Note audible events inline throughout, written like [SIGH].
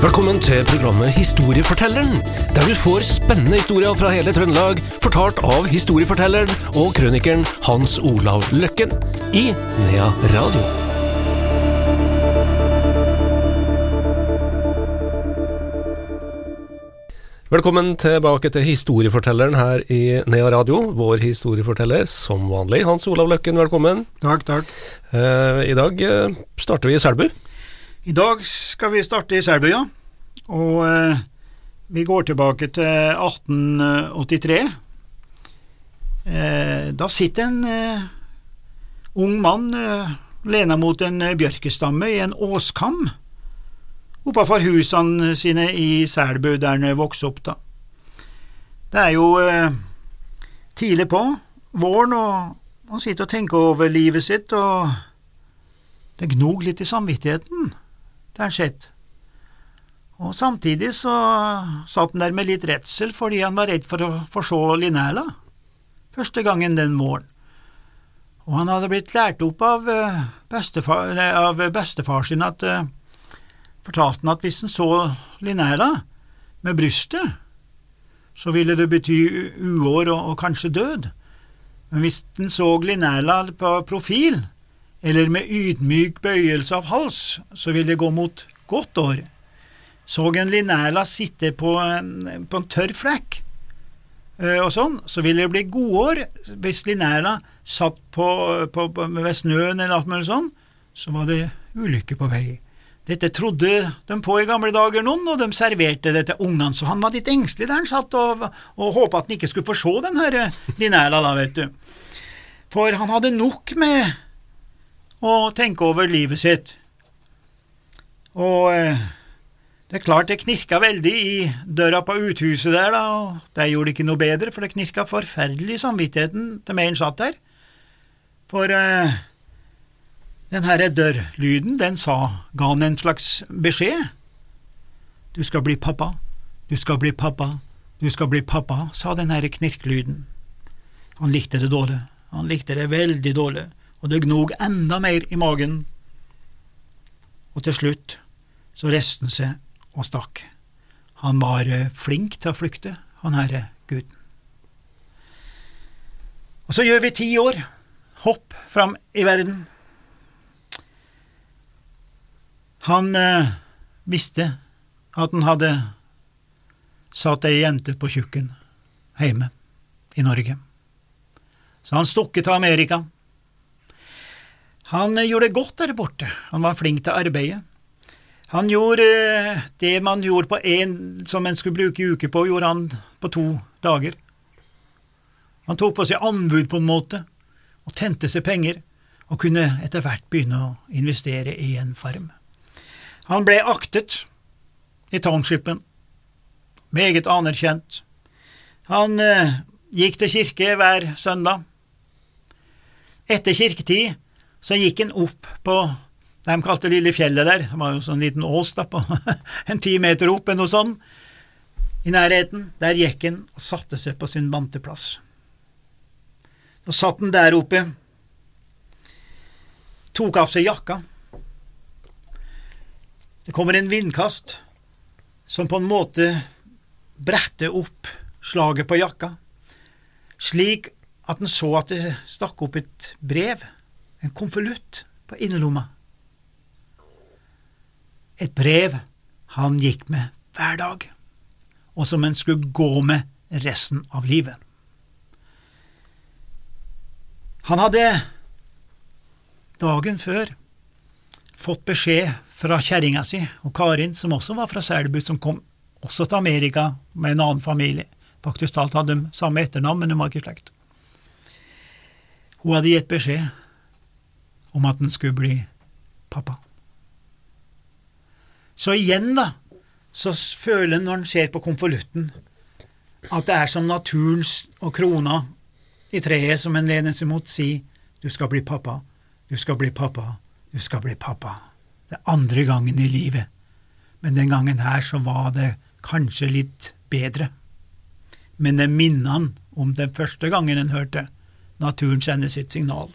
Velkommen til programmet Historiefortelleren, der du får spennende historier fra hele Trøndelag, fortalt av historiefortelleren og krønikeren Hans Olav Løkken i Nea Radio. Velkommen tilbake til historiefortelleren her i Nea Radio. Vår historieforteller, som vanlig, Hans Olav Løkken, velkommen. Takk, takk. Eh, I dag eh, starter vi i Selbu. I dag skal vi starte i Selbu, ja. Og eh, vi går tilbake til 1883. Eh, da sitter en eh, ung mann eh, lena mot en eh, bjørkestamme i en åskam oppafor husene sine i Selbu, der han vokste opp, da. Det er jo eh, tidlig på våren, og han sitter og tenker over livet sitt, og det gnog litt i samvittigheten, det har skjedd. Og samtidig så satt han der med litt redsel fordi han var redd for å få se Linnæla første gangen den våren. Og han hadde blitt lært opp av eh, bestefar, av bestefar sin at eh, fortalte han at hvis han så Linnæla med brystet, så ville det bety uår og, og kanskje død. Men hvis han så Linnæla på profil, eller med ydmyk bøyelse av hals, så ville det gå mot godt år. Så en Linnæla sitte på en, på en tørr flekk, eh, og sånn, så ville det bli godår hvis Linnæla satt på, på, på, ved snøen eller noe sånt, så var det ulykke på vei. Dette trodde de på i gamle dager, noen, og de serverte det til ungene, så han var litt engstelig der han satt og, og håpa at han ikke skulle få se den her Linnæla, da, vet du. For han hadde nok med å tenke over livet sitt. Og eh, det er klart det knirka veldig i døra på uthuset der, da, og det gjorde det ikke noe bedre, for det knirka forferdelig i samvittigheten til meg en satt der. For eh, den herre dørlyden, den sa, ga han en slags beskjed. Du skal bli pappa, du skal bli pappa, du skal bli pappa, sa den herre knirklyden. Han likte det dårlig, han likte det veldig dårlig, og det gnog enda mer i magen. Og til slutt så reiste han seg og stakk. Han var eh, flink til å flykte, han herre gutten. Og så gjør vi ti år, hopp fram i verden. Han eh, visste at han hadde satt ei jente på tjukken hjemme i Norge. Så han stukket til Amerika. Han eh, gjorde det godt der borte, han var flink til arbeidet. Han gjorde eh, det man gjorde på én som en skulle bruke uke på, gjorde han på to dager. Han tok på seg anbud på en måte, og tente seg penger, og kunne etter hvert begynne å investere i en farm. Han ble aktet i townshipen, meget anerkjent. Han eh, gikk til kirke hver søndag. Etter kirketid så gikk han opp på det de kalte Lille fjellet der, det var jo sånn liten ås da, på [LAUGHS] en ti meter opp eller noe sånt, i nærheten, der gikk han og satte seg på sin vante plass. Så satt han der oppe, tok av seg jakka. Det kommer en vindkast som på en måte bretter opp slaget på jakka, slik at han så at det stakk opp et brev, en konvolutt, på innerlomma et brev han gikk med hver dag, og som en skulle gå med resten av livet. Han hadde dagen før fått beskjed fra kjerringa si og Karin, som også var fra Selbu, som kom også til Amerika med en annen familie. Faktisk talt hadde de samme etternavn, men de var ikke i slekt. Hun hadde gitt beskjed om at han skulle bli pappa. Så igjen, da, så føler en når en ser på konvolutten, at det er som naturens og krona i treet som en ledes imot mot, sier du skal bli pappa, du skal bli pappa, du skal bli pappa. Det er andre gangen i livet, men den gangen her så var det kanskje litt bedre. Men det minner han om den første gangen en hørte naturen sende sitt signal.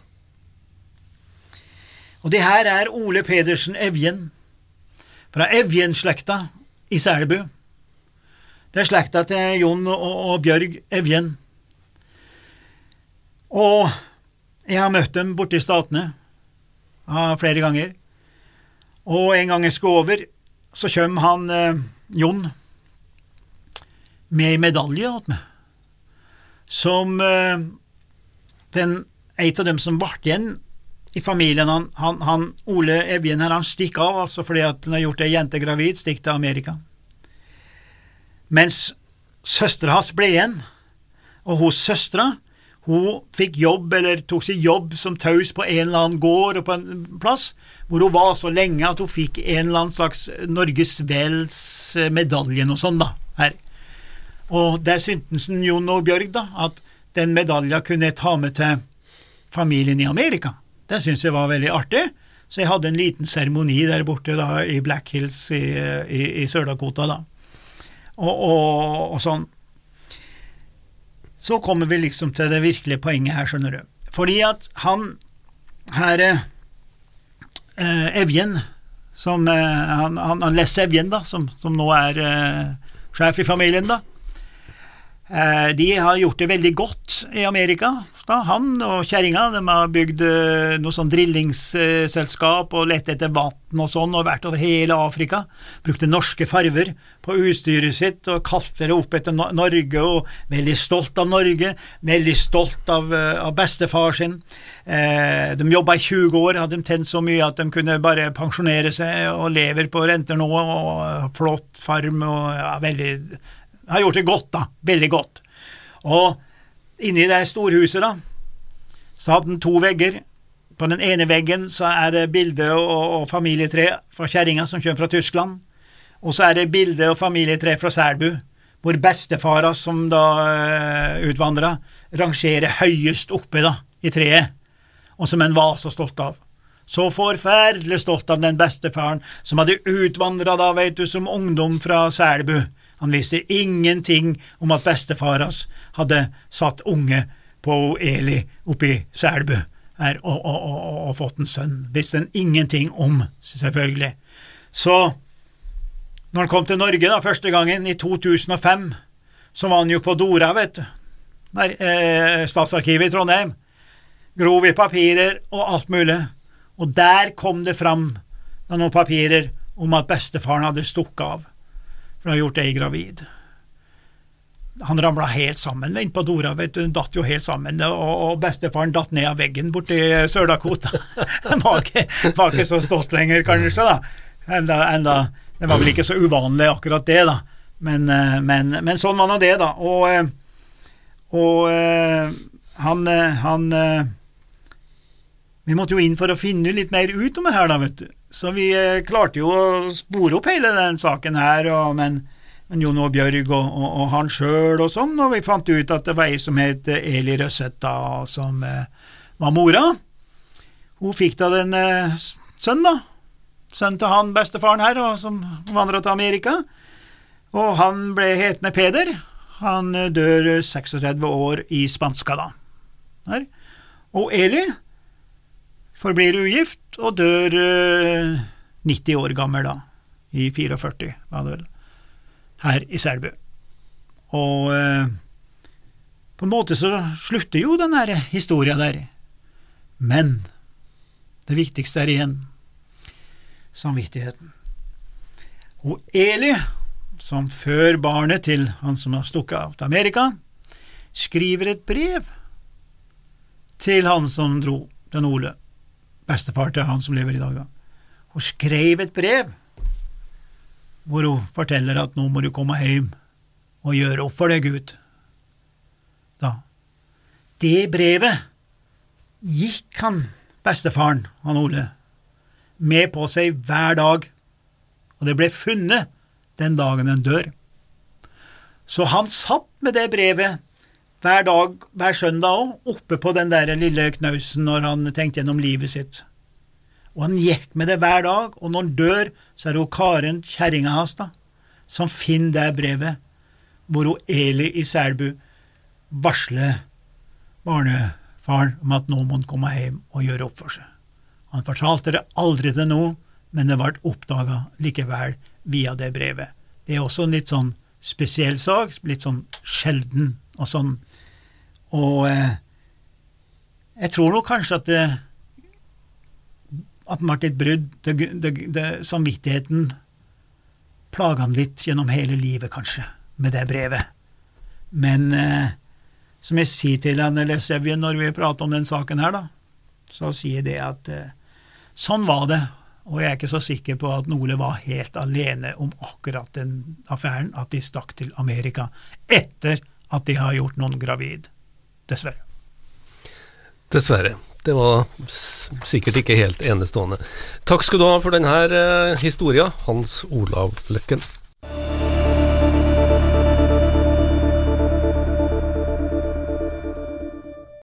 Og det her er Ole Pedersen Evjen, fra Evjen-slekta i Selbu. Det er slekta til Jon og, og Bjørg Evjen. Og jeg har møtt dem borte i Statene flere ganger. Og en gang jeg skulle over, så kommer han eh, Jon med ei medalje åt meg, som eh, den, et av dem som ble igjen i familien, han, han, han Ole Evjen her, han stikker av altså fordi at han har gjort ei jente gravid, stikker til Amerika. Mens søstera hans ble igjen, og hos søstera hun fikk jobb, eller tok seg jobb som taus på en eller annen gård og på en plass, hvor hun var så lenge at hun fikk en eller annen slags Norges Vels medalje, noe sånt, da, her. Og der syntes Jon og Bjørg, da, at den medalja kunne jeg ta med til familien i Amerika. Det syntes jeg var veldig artig, så jeg hadde en liten seremoni der borte da, i Black Hills i, i, i Sør-Dakota, da, og, og, og sånn. Så kommer vi liksom til det virkelige poenget her, skjønner du. Fordi at han her eh, Evjen, som eh, han, han, han Les Evjen, da, som, som nå er eh, sjef i familien, da, de har gjort det veldig godt i Amerika. Da. Han og kjerringa har bygd eh, noe sånn drillingsselskap og lett etter vann og sånn, og vært over hele Afrika. Brukte norske farver på utstyret sitt og kalte det opp etter Norge, og veldig stolt av Norge, veldig stolt av, eh, av bestefar sin. Eh, de jobba i 20 år, hadde de tent så mye at de kunne bare pensjonere seg, og lever på renter nå, og flott farm, og ja, veldig Har gjort det godt, da. Veldig godt. Og Inni det storhuset, da, så hadde den to vegger. På den ene veggen så er det bilde og, og familietre fra kjerringa som kommer fra Tyskland, og så er det bilde og familietre fra Selbu, hvor bestefara, som da uh, utvandra, rangerer høyest oppe da, i treet, og som en var så stolt av. Så forferdelig stolt av den bestefaren som hadde utvandra da, veit du, som ungdom fra Selbu han visste ingenting om at bestefar hans hadde satt unge på Eli oppe i Selbu og, og, og, og, fått en sønn. Visste han ingenting om, selvfølgelig. Så når han kom til Norge da, første gangen, i 2005, så var han jo på Dora, vet du, der, eh, Statsarkivet i Trondheim. Grov i papirer og alt mulig, og der kom det fram noen papirer om at bestefaren hadde stukket av for å ha gjort ei gravid. Han ramla helt sammen inne på Dora, vet du, datt jo helt sammen, og, og bestefaren datt ned av veggen borti Sør-Dakota. [LAUGHS] Han var, var, ikke så stolt lenger, kanskje, da. Enda, enda, det var vel ikke så uvanlig, akkurat det, da. Men, eh, men, men sånn var nå det, da. Og, eh, og eh, han, han Vi måtte jo inn for å finne litt mer ut om det her, da, vet du. Så vi eh, klarte jo å spore opp hele den saken her, og, men, men Jon og Bjørg og, og, og han sjøl og sånn, og vi fant ut at det var ei som het Eli Røseth, da, som eh, var mora. Hun fikk da den eh, sønnen, da. Sønnen til han bestefaren her, og, som vandra til Amerika. Og han ble hetende Peder. Han eh, dør 36 år i Spanska, da. Der. Og Eli forblir ugift og dør eh, 90 år gammel da, i 44, var det vel, her i Selbu. Og eh, på en måte så slutter jo den her historia der, men det viktigste er igjen samvittigheten. Og Eli, som før barnet til han som har stukket av til Amerika, skriver et brev til han som dro den Ole bestefar til han som lever i dag, da. Hun skrev et brev hvor hun forteller at nå må du komme hjem og gjøre opp for deg, Gud. Da. Det brevet gikk han, bestefaren, han Ole, med på seg hver dag, og det ble funnet den dagen han dør. Så han satt med det brevet hver dag, hver søndag òg, oppe på den der lille knausen når han tenkte gjennom livet sitt. Og han gikk med det hver dag, og når han dør, så er det Karen, kjerringa hans, da, som finner det brevet, hvor hun Eli i Selbu varsler barnefaren om at nå må han komme hjem og gjøre opp for seg. Han fortalte det aldri til noen, men det ble oppdaga likevel via det brevet Det er også litt sånn spesiell sak, litt sånn sjelden og sånn. Og eh, jeg tror nok kanskje at det at den ble et brudd. Det, det, det, samvittigheten plaga han litt gjennom hele livet, kanskje, med det brevet. Men eh, som jeg sier til han, eller når vi prater om den saken her, da, så sier jeg det at eh, sånn var det, og jeg er ikke så sikker på at Nole var helt alene om akkurat den affæren, at de stakk til Amerika etter at de har gjort noen gravid. Dessverre. Dessverre. Det var sikkert ikke helt enestående. Takk skal du ha for denne historien, historia, Hans Olav Løkken.